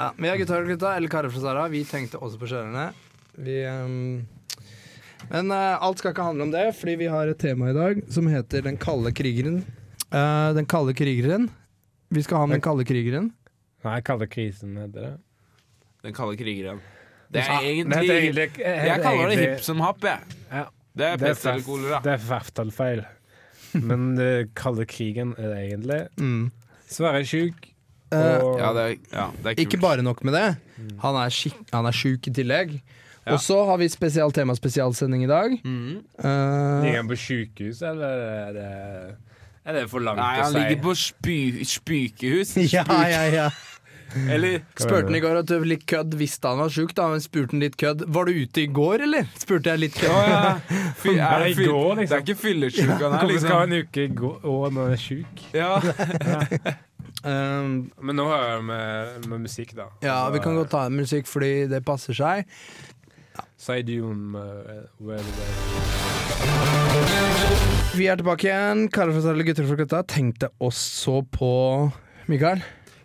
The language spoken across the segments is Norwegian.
Neida, Vi er gutta og gutta, eller karer fra Sara. Vi tenkte også på kjørerne. Vi um Men uh, alt skal ikke handle om det, fordi vi har et tema i dag som heter Den kalde krigeren. Uh, den kalde krigeren. Vi skal ha med Den kalde krigeren. Nei, kalde krisen heter det. Den kalde krigeren. Det Ja, er det egentlig heter egentlig- Jeg kaller det hip hipp som happ, jeg. Ja. Det er Det pest eller kolera. Det er i hvert fall feil. Men det kalde krigen er det egentlig. Mm. Sverre er sjuk. Eh, og Ja, det er, ja, det er kult. Ikke bare nok med det. Han er, skik- han er sjuk i tillegg. Ja. Og så har vi spesial tema spesialsending i dag. Mhm. Eh, Ligger han på sjukehus, eller er det, er det for langt Nei, å han si? ligger på spy, spykehus. ja, ja, ja. Eller Spurte han i går at du var litt kødd visste han var sjuk. Da men spurte han litt kødd Var du ute i går, eller? Spurte jeg litt kødd. Fy, er det, i fyll, går, det liksom. er ikke fyllesjuk han er, Hvorfor skal han liksom. en uke gå og når han er sjuk? Ja. Um, Men nå hører jeg med, med musikk, da. ja, vi kan godt ta en musikk fordi det passer seg. Ja. Where Vi er tilbake igjen. Karer fra Særlig gutter fra gutta. Tenkte også på Mikael.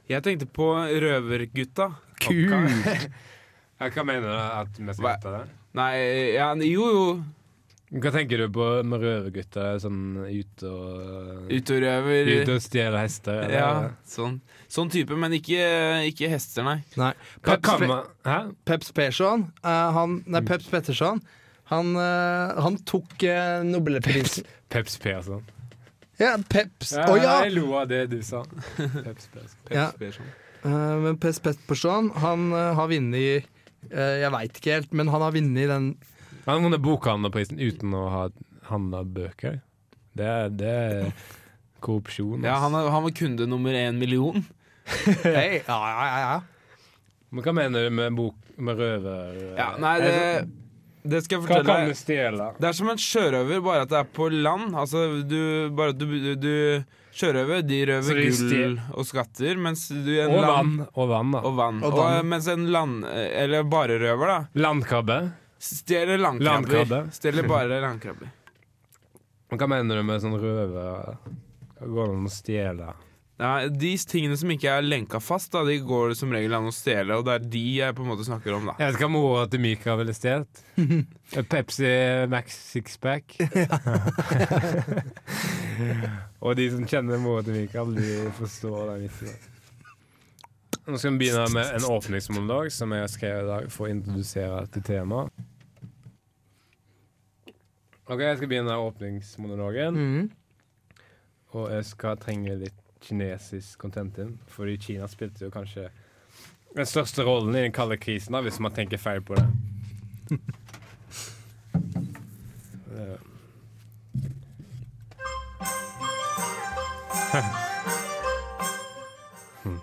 Jeg tenkte på Røvergutta. Kult. Hva mener du at vi skal hete det? Nei, ja, jo jo. Hva tenker du på med røvergutter? Sånn ute og Ute og røver. Ute og stjeler hester? eller? Ja, sånn. sånn type, men ikke, ikke hester, nei. Nei. Peps, Pe? Peps Persson, uh, han, nei, Peps Petterson, han, uh, han tok uh, Nobelprisen. Peps Persson. Ja, Peps. Å Ja, ja! Jeg lo av det du sa. Peps Persson. Ja. Persson. Eh, men Peps Petterson, han eh, har vunnet uh, Jeg veit ikke helt, men han har vunnet den Han har vunnet bokhandlerprisen uten å ha handla bøker. Det er, det er korrupsjon. Ja, han, er, han var kunde nummer én million. Hei, ja, ja, ja, ja. Men hva mener du med bok med røver? Ja, nei, det, det skal jeg Hva fortelle kan du stjele? Det er som en sjørøver, bare at det er på land. Altså, du, bare du, du, du Sjørøver, de røver de gull og skatter, mens du en Og land vann. Og vann, da. Og vann. Og Og, mens en land... Eller bare røver, da. Landkrabbe. Stjeler landkrabber. Landkrabbe. Stjeler bare landkrabber. Men Hva mener du med sånn røve Hva går det an å stjele? Ja, de tingene som ikke er lenka fast, da, de går det som regel an å stjele, og det er de jeg på en måte snakker om, da. Jeg vet ikke hva mora til Mika ville stjålet. Pepsi Max Sixpack. Og de som kjenner mora til Mikael, de forstår den vitsen. Nå skal vi begynne med en åpningsmonolog som jeg har skrevet i dag for å introdusere til temaet. Ok, Jeg skal begynne åpningsmonologen, Mhm. og jeg skal trenge litt kinesisk content inn. Fordi Kina spilte jo kanskje den største rollen i den kalde krisen, da, hvis man tenker feil på det. Hmm.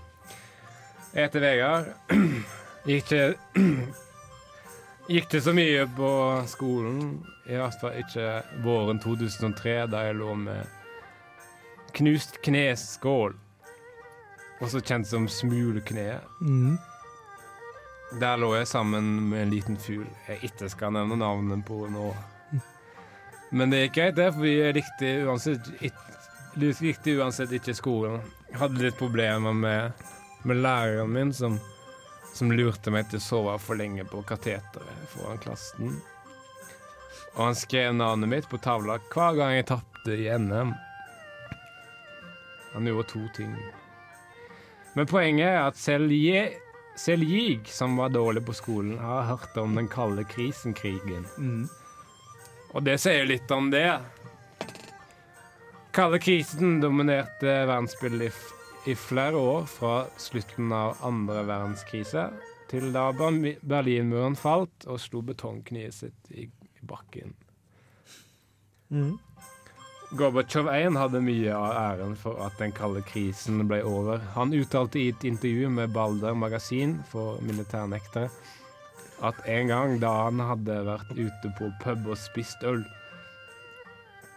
Jeg heter Vegard. Gikk ikke Gikk det så mye på skolen. I hvert fall ikke våren 2003, da jeg lå med knust kneskål. Også kjent som smulekneet. Mm. Der lå jeg sammen med en liten fugl jeg ikke skal nevne navnet på nå. Men det gikk greit, det, for jeg likte uansett, likte uansett ikke skolen. Jeg hadde litt problemer med, med læreren min, som, som lurte meg til å sove for lenge på kateteret foran klassen. Og han skrev navnet mitt på tavla hver gang jeg tapte i NM. Han gjorde to ting. Men poenget er at selv jeg selv jeg, som var dårlig på skolen, har hørt om den kalde krisenkrigen. Mm. Og det sier litt om det. Kalde krisen dominerte verdensbildet i, flere år, fra slutten av andre verdenskrise til da Ber- Berlinmuren falt og slo betongkniet sitt i, i bakken. Mm. Gorbatsjov 1 hadde mye av æren for at den kalde krisen ble over. Han uttalte i et intervju med Balder magasin for militærnektere at en gang da han hadde vært ute på pub og spist øl,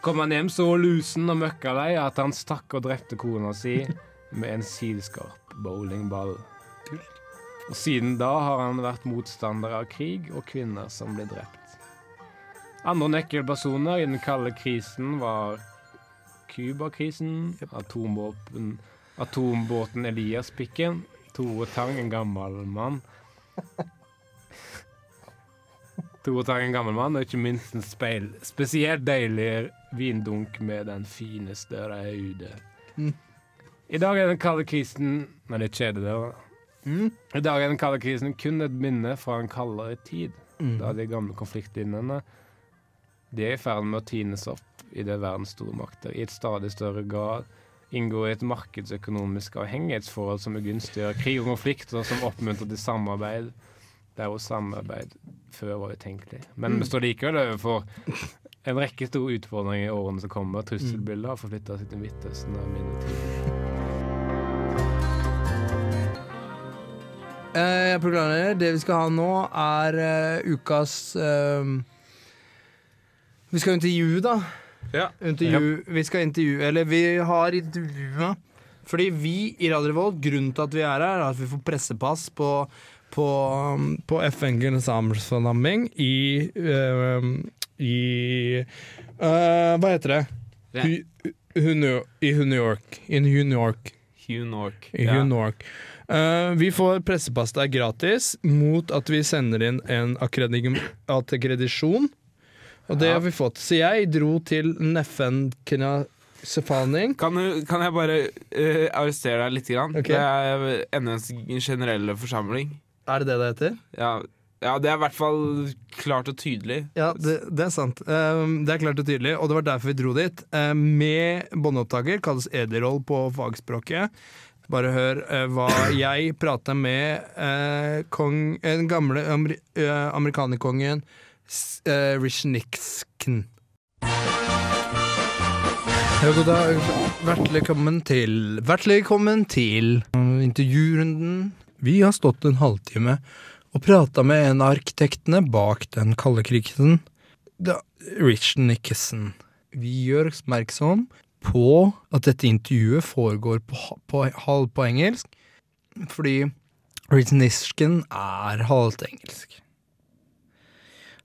kom han hjem så lusen og møkkalei at han stakk og drepte kona si med en silskarp bowlingball. Og siden da har han vært motstander av krig og kvinner som blir drept. Andre nøkkelpersoner i den kalde krisen var Cuba-krisen, atomvåpen, atombåten Elias-pikken, Tore Tang, en gammel mann. Tore Tang, en gammel mann, og ikke minst en speil. Spesielt deilig vindunk med den fineste ute. Mm. I dag er den kalde krisen Nei, det er kjedelig, det. da. Mm. I dag er den kalde krisen kun et minne fra en kaldere tid. Mm. Da de gamle konfliktlinjene De er i ferd med å tines opp i det verdens stormakter i et stadig større grad inngår i et markedsøkonomisk avhengighetsforhold som begunstiger krig og konflikter som oppmuntrer til samarbeid der hvor samarbeid før var utenkelig. Men vi står likevel overfor en rekke store utfordringer i årene som kommer. Trusselbildet har forflytta seg til Midtøsten og Eh, jeg programleder. Det vi skal ha nå, er eh, ukas eh, Vi skal intervjue, da. Ja. Intervju, Vi skal intervjue Eller vi har intervjua Fordi vi i Radio Revolt, grunnen til at vi er her, er at vi får pressepass på på, um, på FN generalforsamling i eh, I eh, Hva heter det? Det- Hu, Hu- I New York. In New York. Hugh York. I Ja. New York. Eh, vi får pressepasta gratis mot at vi sender inn en akkredisjon. Og det har vi fått. Så jeg dro til Neffen Knasefaning. Kan, kan jeg bare uh, arrestere deg litt? Grann? Okay. Det er NS generelle forsamling. Er det det det heter? Ja, ja, det er i hvert fall klart og tydelig. Ja, det, det er sant. Eh, det er klart og tydelig, og det var derfor vi dro dit. Eh, med båndopptaker, kalles ederoll på fagspråket. Bare hør eh, hva jeg prata med eh, kong, eh, den gamle amer, eh, amerikanerkongen eh. Ja, god dag. Hjertelig velkommen til Hjertelig velkommen til intervjurunden. Vi har stått en halvtime og prata med en av arkitektene bak den kalde krigen, Rich Nickerson. Vi gjør oppmerksom på at dette intervjuet foregår på, på halv på engelsk, fordi Rich Nixon er halvt engelsk.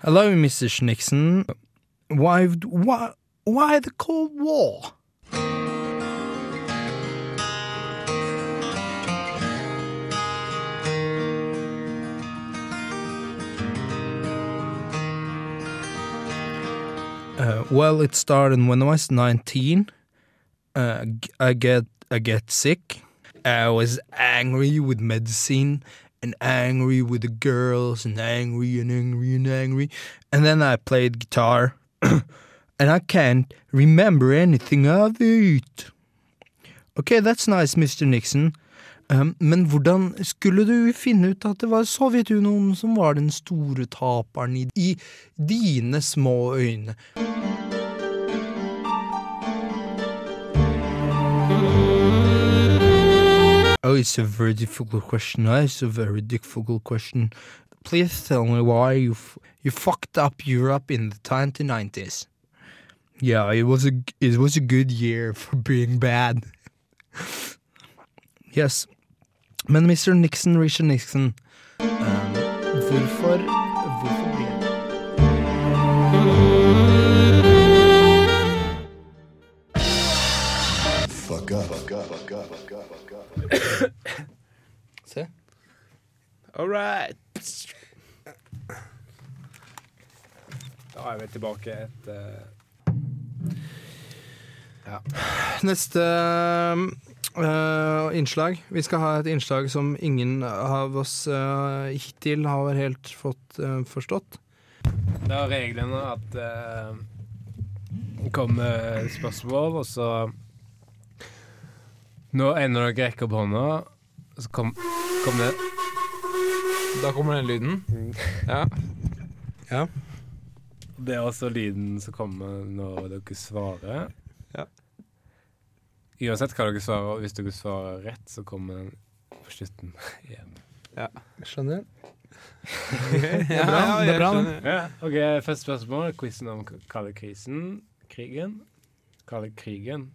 Hello, Mrs. Nixon. Why, why, why the Cold War? Uh, well, it started when I was 19. Uh, I get I get sick. I was angry with medicine and angry with the girls and angry and angry and angry. And then I played guitar and I can't remember anything of it. Okay, that's nice, Mr. Nixon. Um, men hvordan skulle du finne ut at det var Sovjetunionen som var den store taperen i, i dine små øyne? Oh, it's a very difficult question. Oh, It's a very difficult question. Please tell me why you f- you fucked up Europe in the 1990s. Yeah, it was a it was a good year for being bad. yes, men Mr. Nixon, Richard Nixon, um, hvorfor Se. All right. Da er vi tilbake etter Neste uh, innslag. Vi skal ha et innslag som ingen av oss uh, hittil har helt fått uh, forstått. Det er reglene at eh, det kommer spørsmål, og så Når ender dere rekker opp hånda, så kom, kom det Da kommer den lyden. Ja. Ja. Det er også lyden som kommer når dere svarer. Ja. Uansett hva dere svarer, hvis dere svarer rett, så kommer den på slutten igjen. Skjønner? ja, bra, det er bra, skjønner. Ja, ok, Første spørsmål. Quizen om kalde krisen. Krigen. Kalde krigen.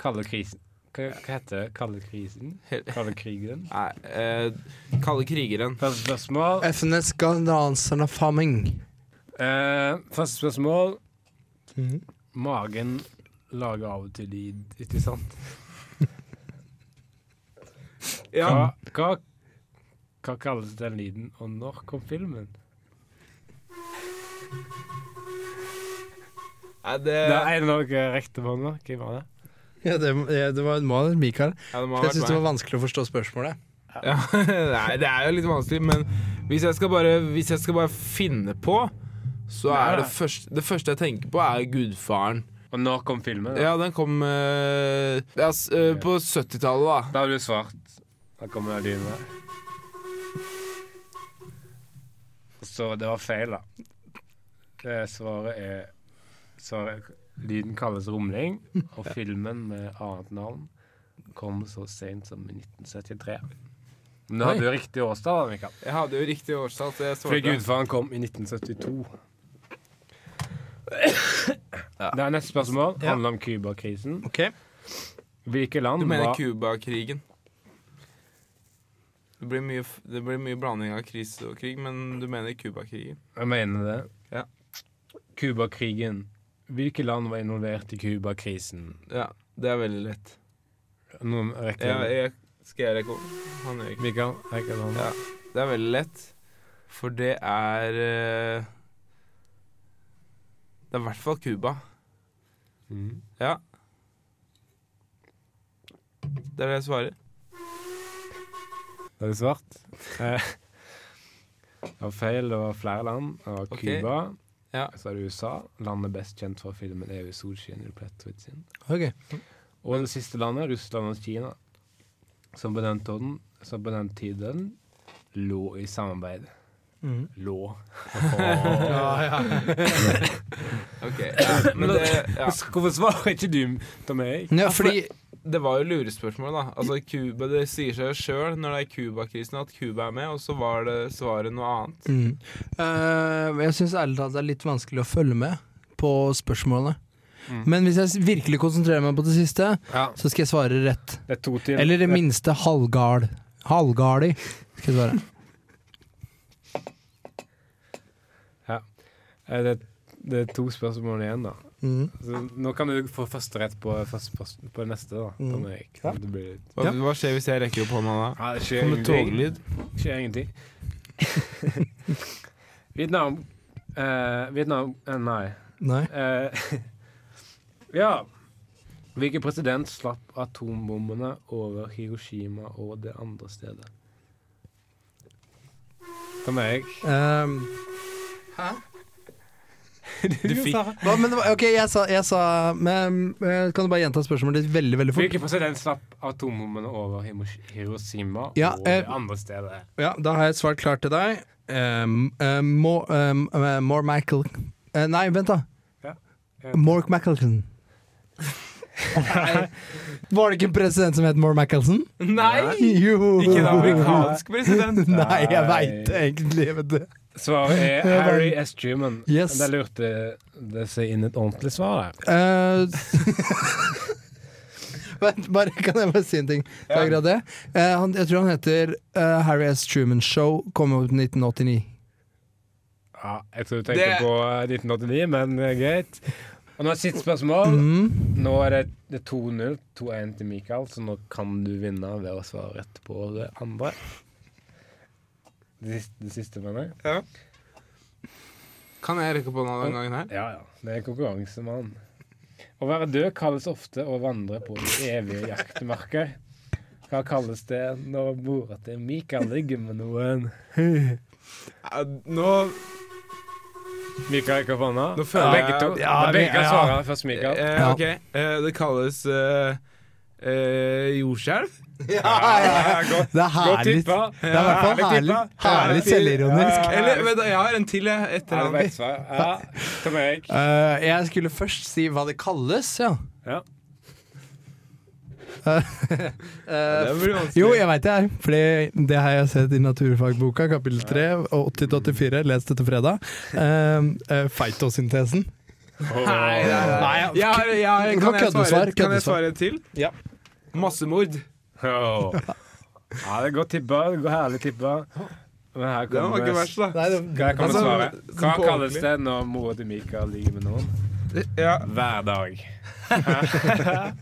Kalde krisen. Hva, hva heter det? Kalde krisen? Kalde krigeren? Nei, eh, Kalde krigeren. Første spørsmål. FNs generalforsamling. Eh, første spørsmål. Magen lager av og til lyd, ikke sant? Ja. Hva, hva, hva kalles den lyden, og når kom filmen? Nei, det, Det er en av dere rekte på nå. Hvem var det? Ja, det, det var må ha vært Mikael. ja, det må ha Jeg syns det var vanskelig å forstå spørsmålet. Ja, nei, det er jo litt vanskelig, men hvis jeg skal bare, hvis jeg skal bare finne på, så Nei, er det første, det første jeg tenker på, er Gudfaren. Og når kom filmen? Da, Ja, den kom uh, ja, eh, på 70-tallet, da. da har du svart. Da kommer lyden her. Så det var feil, da. Det svaret er svaret, Lyden kalles rumling, og filmen med annet navn kom så sent som i 1973. Men du hadde jo riktig årstall, Mikael. Jeg hadde jo riktig årstall, så jeg Fordi. Gudfaren kom i 1972. Det er neste spørsmål. Ja. Handler om Cuba-krisen. Okay. Hvilke land Du mener var Cuba-krigen? Det blir, mye, det blir mye blanding av krise og krig, men du mener Cuba-krigen? Jeg mener det. Ja. Cuba-krigen. Hvilke land var involvert i Cuba-krisen? Ja, det er veldig lett. Noen rekker Jeg, jeg, skal jeg rekke opp? Han er ikke Mikael, rekker han? Ja. Det er veldig lett, for det er eh, Det er i hvert fall Cuba. Mm. Ja. Det er det jeg svarer. Det er svart. Eh, Det var feil. Det var flere land. Det var. Cuba. Ja. Så er det USA. Landet best kjent for filmen EU Solskinn i Plettvitt sin. Ok Og det siste landet, Russland og Kina, som på den tiden, som på den tiden lå i samarbeid. Mm. Lå. Ja, ja. Ok, ja, men det, ja. Hvorfor svarer ikke du, Tom Erik? ja, fordi det var jo lurespørsmål, da. Altså, Cuba, Det sier seg jo sjøl når det er Cuba-krisen at Cuba er med, og så var det svaret noe annet. mm. Uh, Jeg syns ærlig talt det er litt vanskelig å følge med på spørsmålene. Mm. Men hvis jeg virkelig konsentrerer meg på det siste, Ja, så skal jeg svare rett. det er to til. Eller det minste halvgal. Halvgali, skal jeg svare. ja. Det, det er to spørsmål igjen, da. Mm. Så nå kan du få første rett på, første, spørs- på neste, da. Mm. Tom Erik. Ja. Det blir litt Hva, hva skjer hvis jeg rekker opp hånda da? Ja, det skjer Kommer ingenting. toglyd? skjer ingenting. Vietnam uh, Vietnam uh, Nei. Nei. Uh, ja. Hvilken president slapp atombombene over Hiroshima og det andre stedet? For meg Um, hæ? Du fikk Hva, men, ok, jeg sa, jeg sa men, eh, Kan du bare gjenta spørsmålet ditt veldig veldig fort? Hvilken president slapp atombombene over Hiroshima Ja, og eh, andre stedet? Ja, Da har jeg et svar klart til deg. Um, um, more, um, uh, more Michael uh, Nei, vent, da. Ja. Mork Mackelson. Var det ikke en president som het More Mackelson? Nei! Jo! Ikke en amerikansk president. Nei, jeg veit egentlig. Vet du. Svaret er Harry S. Truman. Yes. Der lurte det seg inn et ordentlig svar der. Uh, Vent, bare, kan jeg bare si en ting? Ja. Jeg, det. Eh, han, jeg tror han heter uh, Harry S. Truman Show. Kom ut i 1989. Ja, jeg tror du tenker Det- på eh, 1989, men uh, greit. Og nå er siste spørsmål. Mm. Nå er det, det er 2-0, 2-1 til Mikael, så nå kan du vinne ved å svare rett på det andre. Det siste, det siste mener jeg. Kan jeg rekke på denne den gangen her? Ja, ja. Det er konkurransemann. Å være død kalles ofte å vandre på den evige jaktmarker. Hva kalles det når mora til Mikael ligger med noen? Ja, Nå Mikael, hva faen da? Nå føler jeg- Begge to. Ja, Begge kan ja. svare først, Mikael. eh, Ja. OK. Eh, det kalles eh, eh, jordskjelv. Ja, ja. godt, Det er herlig. Det er i hvert fall herlig, herlig selvironisk. Eller men jeg har en til, jeg. Etter Er vet hva. Ja. Tom Erik. Eh, jeg skulle først si hva det kalles, ja. Ja. Uh, Det jo, jeg veit det er. Fordi det har jeg sett i naturfagboka, kapittel 3, 80-84, lest etter fredag. Uh, uh, Feitosyntesen. Nei, nei, nei. Nei, Jeg har, jeg kan, kan, jeg svare, kan jeg svare til? Ja. Massemord. Oh. Ja, det er godt tippa. Det går herlig tippa. Men her det var ikke verst, da. Nei, det, her kommer Altså, svaret. Hva sånn på kalles ordentlig. det når mora til Mikael ligger med noen? Ja. Hver dag.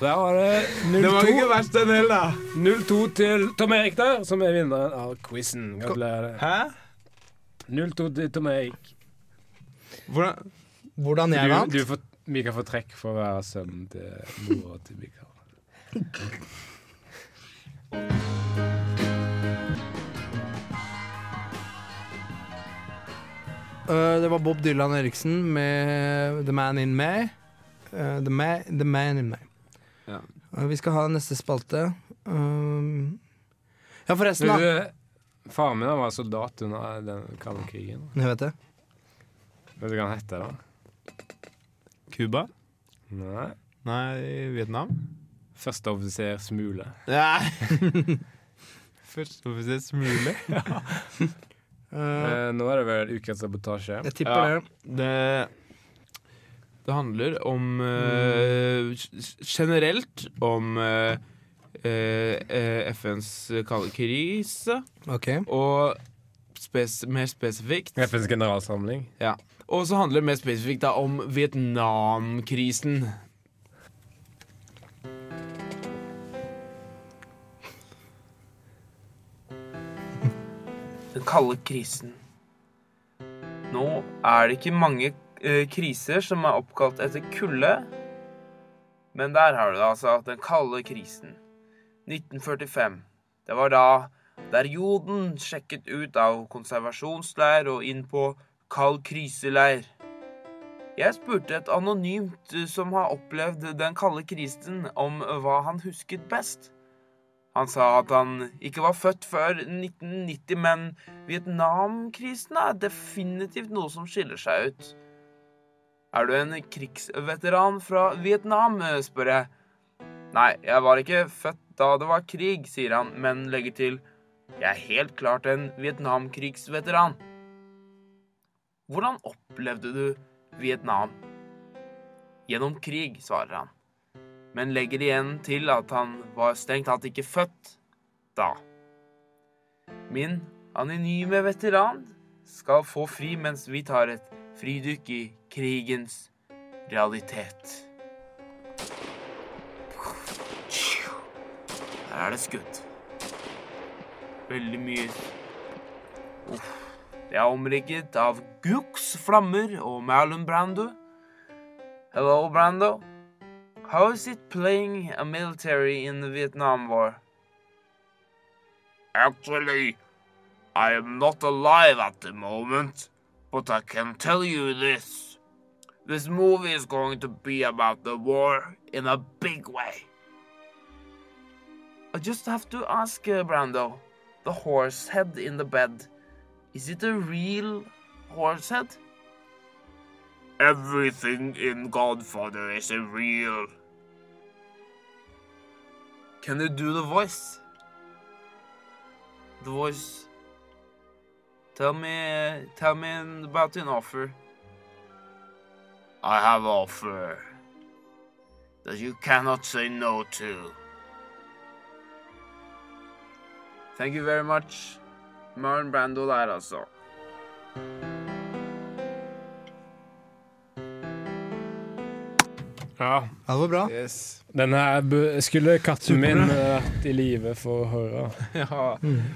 Der var det Det var ikke 0-2 verst, den heller, da. 0-2 til Tom Erik der, som er vinneren av quizen. Gratulerer. Hæ? 0-2 til Tom Erik. Hvordan Hvordan jeg Du, vant? du får, Mikael får trekk for å være sønnen til mora til Mikael. Uh, det var Bob Dylan Eriksen med The Man In May. Uh, the, ma the Man In May. Ja. Uh, vi skal ha neste spalte. Um, ja, forresten, da. faren min var soldat under den kalde krigen. Jeg vet det. Vet du hva han heter da? Cuba? Nei. Nei, Vietnam? Førsteoffiser Smule. Nei. Førsteoffiser Smule. ja. Uh, nå er det vel ukens reportasje. jeg tipper Ja. det. Det, det handler om uh, generelt om uh, eh, eh, FNs kalde krise, OK. og spes mer spesifikt FNs generalsamling. Ja. Og så handler det mer spesifikt da om Vietnamkrisen. Den kalde krisen. Nå er det ikke mange eh, kriser som er oppkalt etter kulde. Men der har du det, altså. Den kalde krisen. 1945. Det var da der Joden sjekket ut av konservasjonsleir og inn på kald kriseleir. Jeg spurte et anonymt eh, som har opplevd den kalde krisen, om eh, hva han husket best. Han sa at han ikke var født før 1990, men Vietnamkrisen er definitivt noe som skiller seg ut. Er du en krigsveteran fra Vietnam, spør jeg. Nei, jeg var ikke født da det var krig, sier han, men legger til jeg er helt klart en Vietnamkrigsveteran. Hvordan opplevde du Vietnam? Gjennom krig, svarer han men legger igjen til at han var strengt tatt ikke født da. Min anonyme veteran skal få fri mens vi tar et fridykk i krigens realitet. Her er det skudd. Veldig mye Uff. Det er omrikket av Gux flammer og Marlon Brando. Hello, Brando. How is it playing a military in the Vietnam War? Actually, I am not alive at the moment, but I can tell you this. This movie is going to be about the war in a big way. I just have to ask, uh, Brando, the horse head in the bed, is it a real horse head? Everything in Godfather is a real. Can you do the voice? The voice. Tell me, tell me about an offer. I have offer that you cannot say no to. Thank you very much. Marlon Brando der, altså. Ja, Ja, det var bra. Yes. Denne her skulle katten min vært i live for å høre. Ja.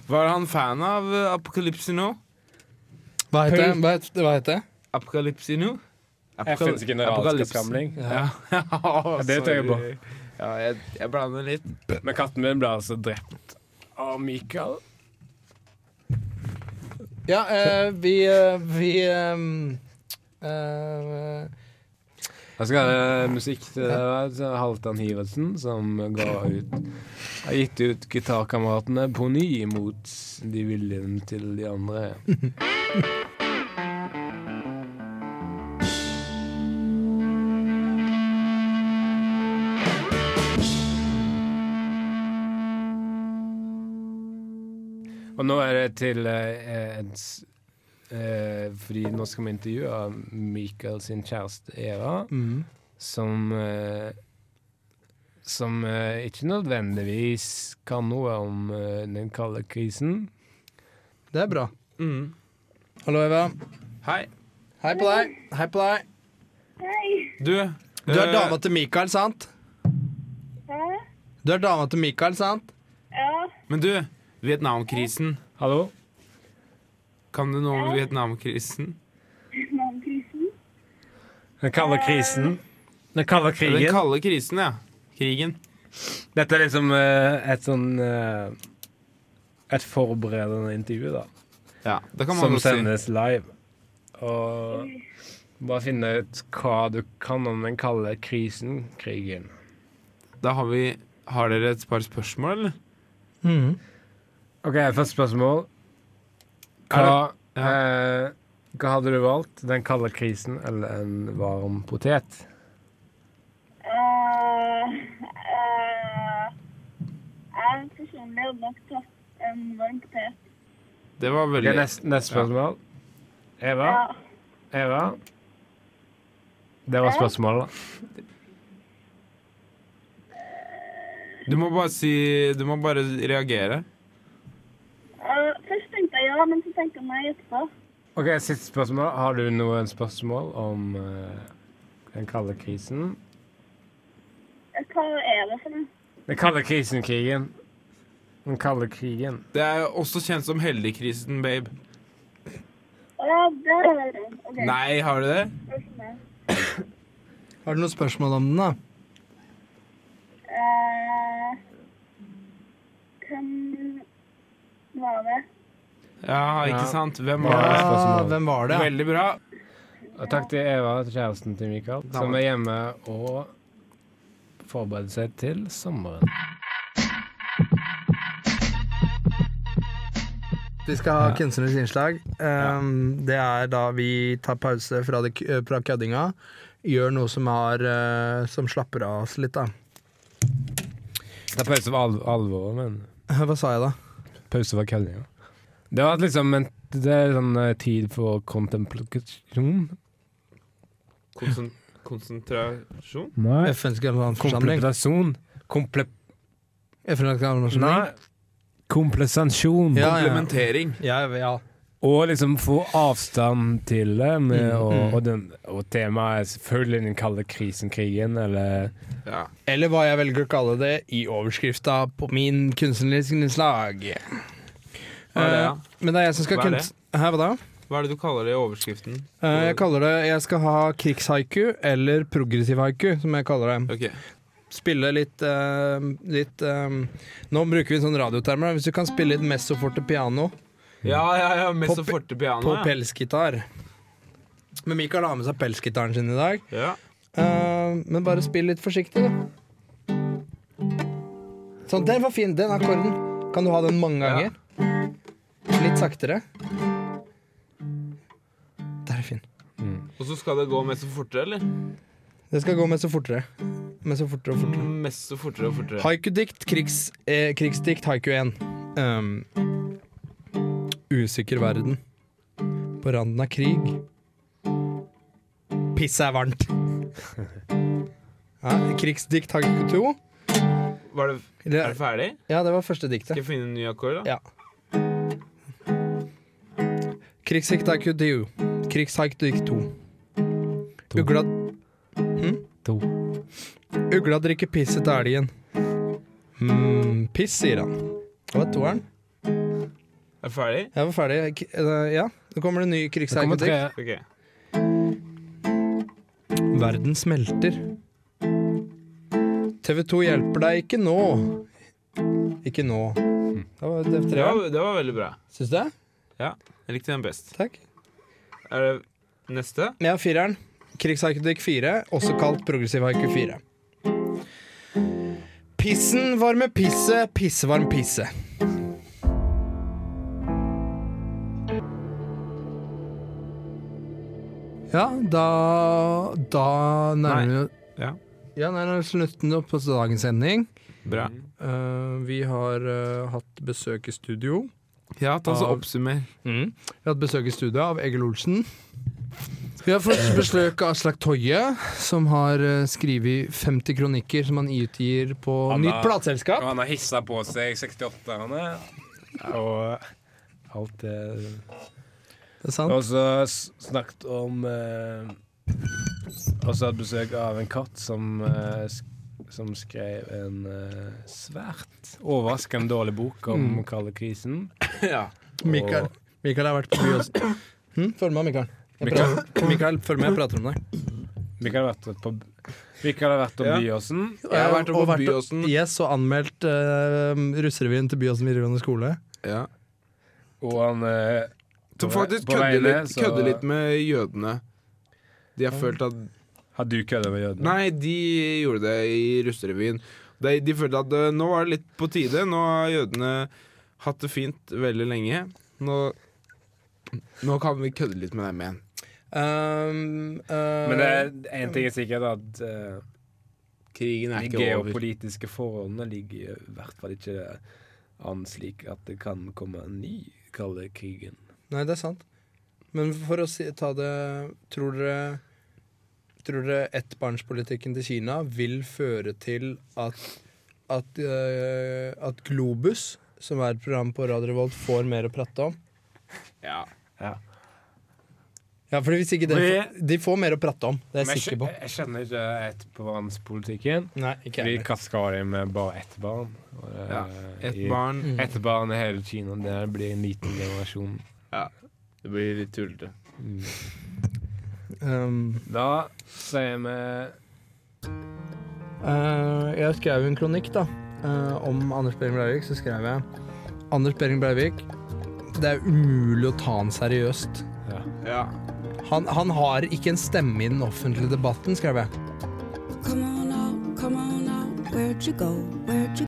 Var han fan av Apokalypse nå? Hva heter det? Hva heter, hva heter det? Apocalypse nå? FNs generalsamling. Ja. det tør jeg på. Ja, jeg, jeg blander litt. Men katten min ble altså drept av Mikael. Ja, eh, vi eh, Vi ehm, eh, Jeg skal ha musikk til det. var Halvdan Hivertsen som ga ut har gitt ut Gitarkameratene på ny mot de viljen til de andre. til eh, et s- eh, Fordi nå skal vi intervjue Michael sin kjæreste Eva, mm. som eh, Som eh, ikke nødvendigvis kan noe om eh, den kalde krisen. Det er bra. Mm. Hallo, Eva. Hei. Hei på deg. Hei på deg. Du, Du er eh, dama til Mikael, sant? Du er dama til Mikael, sant? Ja. Men du, Vietnamkrisen. Hallo? Kan du noe om Vietnamkrisen? Vietnamkrisen. Den kalde krisen. Den kalde Den krigen. kalde krisen, ja. Krigen. Dette er liksom eh, et sånn eh, Et forberedende intervju, da. Ja, det kan man Som sendes si. live. Og bare finne ut hva du kan om den kalde krisen, krigen. Da har vi Har dere et par spørsmål, eller? Mhm. OK, første spørsmål. Hva, eh, hva hadde du valgt? Den kalde krisen eller en varm potet? Eh, eh, jeg personlig hadde nok tatt en varm potet. Det var Ok, okay, neste, neste spørsmål. Eva? Ja. Eva? Det var spørsmålet, da. Du må bare si Du må bare reagere. Eh, først tenkte jeg ja, men så tenker jeg meg etterpå. Ok, Siste spørsmål. Har du noen spørsmål om uh, den kalde krisen? Eh, Hva er det for noe? Den kalde krisen-krigen. Den kalde krigen. Det er også kjent som heldigkrisen, babe. Ja, det er det. Okay. Nei, har du det? Har du noen spørsmål om den, da? Eh, Hvem var det? Ja, ikke Ja. sant? Hvem Ja. var det? spørsmål. hvem var det? Veldig bra. Og takk til Eva, kjæresten til Mikael, som er hjemme og forbereder seg til sommeren. Vi skal ha Ja. kunstnerisk innslag. Um, Det er da vi tar pause fra, det, fra køddinga. Gjør noe som, har, uh, som slapper av oss litt, da. Det er pause for alvor alvoret, men Hva sa jeg da? pause for køddinga. Det var liksom en det er sånn uh, tid for kontemplasjon. Konsen konsentrasjon? Nei. FNs generalforsamling. Komple... FNs generalforsamling. Nei. Komplesensjon. Ja, ja. Komplementering. Ja, ja. Og liksom få avstand til det. Med, Mm, og, mm. og, den, og temaet er selvfølgelig den kalde krisen, krigen, eller Ja. Eller hva jeg velger å kalle det i overskrifta på min kunstneriske innslag. Hva er det, Eh. Men det er jeg som skal Hva er det? kunst... Hæ, hva da? Hva er det du kaller det i overskriften? Eh, Jeg kaller det Jeg skal ha krigshaiku eller progressiv haiku, som jeg kaller det. Ok. Spille litt, eh, litt eh, Nå bruker vi sånn radiotermer. da. Hvis du kan spille litt messo forte piano Ja, ja, ja. Mest På så forte piano. på ja. pelsgitar Men Mikael har med seg pelsgitaren sin i dag. Ja. Eh, men bare spill litt forsiktig, da. Sånn, den var fin. Den akkorden. Kan du ha den mange ganger? Litt saktere. Der er fin. Og så skal det gå mest så fortere, eller? Det skal gå med så fortere. Med så fortere og fortere. Mest så fortere og fortere. Haikudikt, krigs, eh, krigsdikt, haiku 1. Um, usikker verden. På randen av krig. Pisset er varmt. Ja, krigsdikt, haiku 2. Var det, er det ferdig? ja, det var første diktet. Skal jeg finne en ny akkord, da? Ja. Krigsdikt, 2. Krigshaiku 2. Ugla to. Ugla drikker pisset til elgen. mm, piss, sier han. Det var toeren. Er du ferdig? Jeg var ferdig. K eh, ja, nå kommer det ny Det kommer tre. Ok. Verden smelter. TV 2 hjelper deg ikke nå. Ikke nå. Det var det Det treeren. var, det var veldig bra. Syns du det? Jeg likte den best. Takk. Er det neste? Ja, fireren. Krigshaiketikk 4, også kalt progressiv haiku 4. Pissen varme pisse, pissevarm pisse. Ja, da Da nærmer vi Ja. Ja, nærmer slutten på dagens sending. Bra. Uh, vi har uh, hatt besøk i studio. Ja, ta så oppsummer. oppsummer. Vi har hatt besøk i studio av Egil Olsen. Vi har fått besøk av Aslak Toje, som har uh, skrevet 50 kronikker som han utgir på Han nytt har- plateselskap. Og han har hissa på seg 68-erne. Og alt det Det er sant. Og så snakket om eh, Også hatt besøk av en katt som eh, som skrev en uh, svært overraskende dårlig bok om Mm. kalde krisen. ja. Mikael, Mikael har vært på Byåsen. Hm? Følg med, Mikael. Mikael. Mikael, følg med, jeg prater om deg. Mikael har vært på Mikael har vært om Ja. Byåsen. Jeg har vært på Byåsen. Yes, og anmeldt uh, russerevyen til Byåsen videregående skole. Ja. Og han uh, Som faktisk kødder litt, så- kødder litt med jødene. De har følt at Har du kødda med jødene? Nei, de gjorde det i russerevyen. De, de følte at uh, nå var det litt på tide. Nå har jødene hatt det fint veldig lenge. Nå, nå kan vi kødde litt med dem igjen. Um, uh, Men det er én ting er sikkert, at uh, Krigen er ikke over. De geopolitiske forholdene ligger i hvert fall ikke an slik at det kan komme en ny kalde krigen. Nei, det er sant. Men for å si, ta det Tror dere Tror dere ettbarnspolitikken til Kina vil føre til at at, uh, at Globus, som er et program på Radio Revolt, får mer å prate om? Ja. Ja, for hvis ikke det Vi- De får mer å prate om, det er jeg jeg, sikker på. jeg skjønner ikke ettbarnspolitikken. Nei, ikke Vi jeg. av dem med bare ett barn. Ja, Ett barn Mm. Ett barn i hele Kina. Det blir en liten generasjon. Ja. Det blir litt tullete. Mm. Um, Da sier vi uh, jeg skrev en kronikk da uh, om Anders Behring Breivik. Så skrev jeg Anders Behring Breivik, det er umulig å ta han seriøst. ja. Ja. Han, han har ikke en stemme i den offentlige debatten, skrev jeg. Come on now, come on now, where'd you go? Where'd you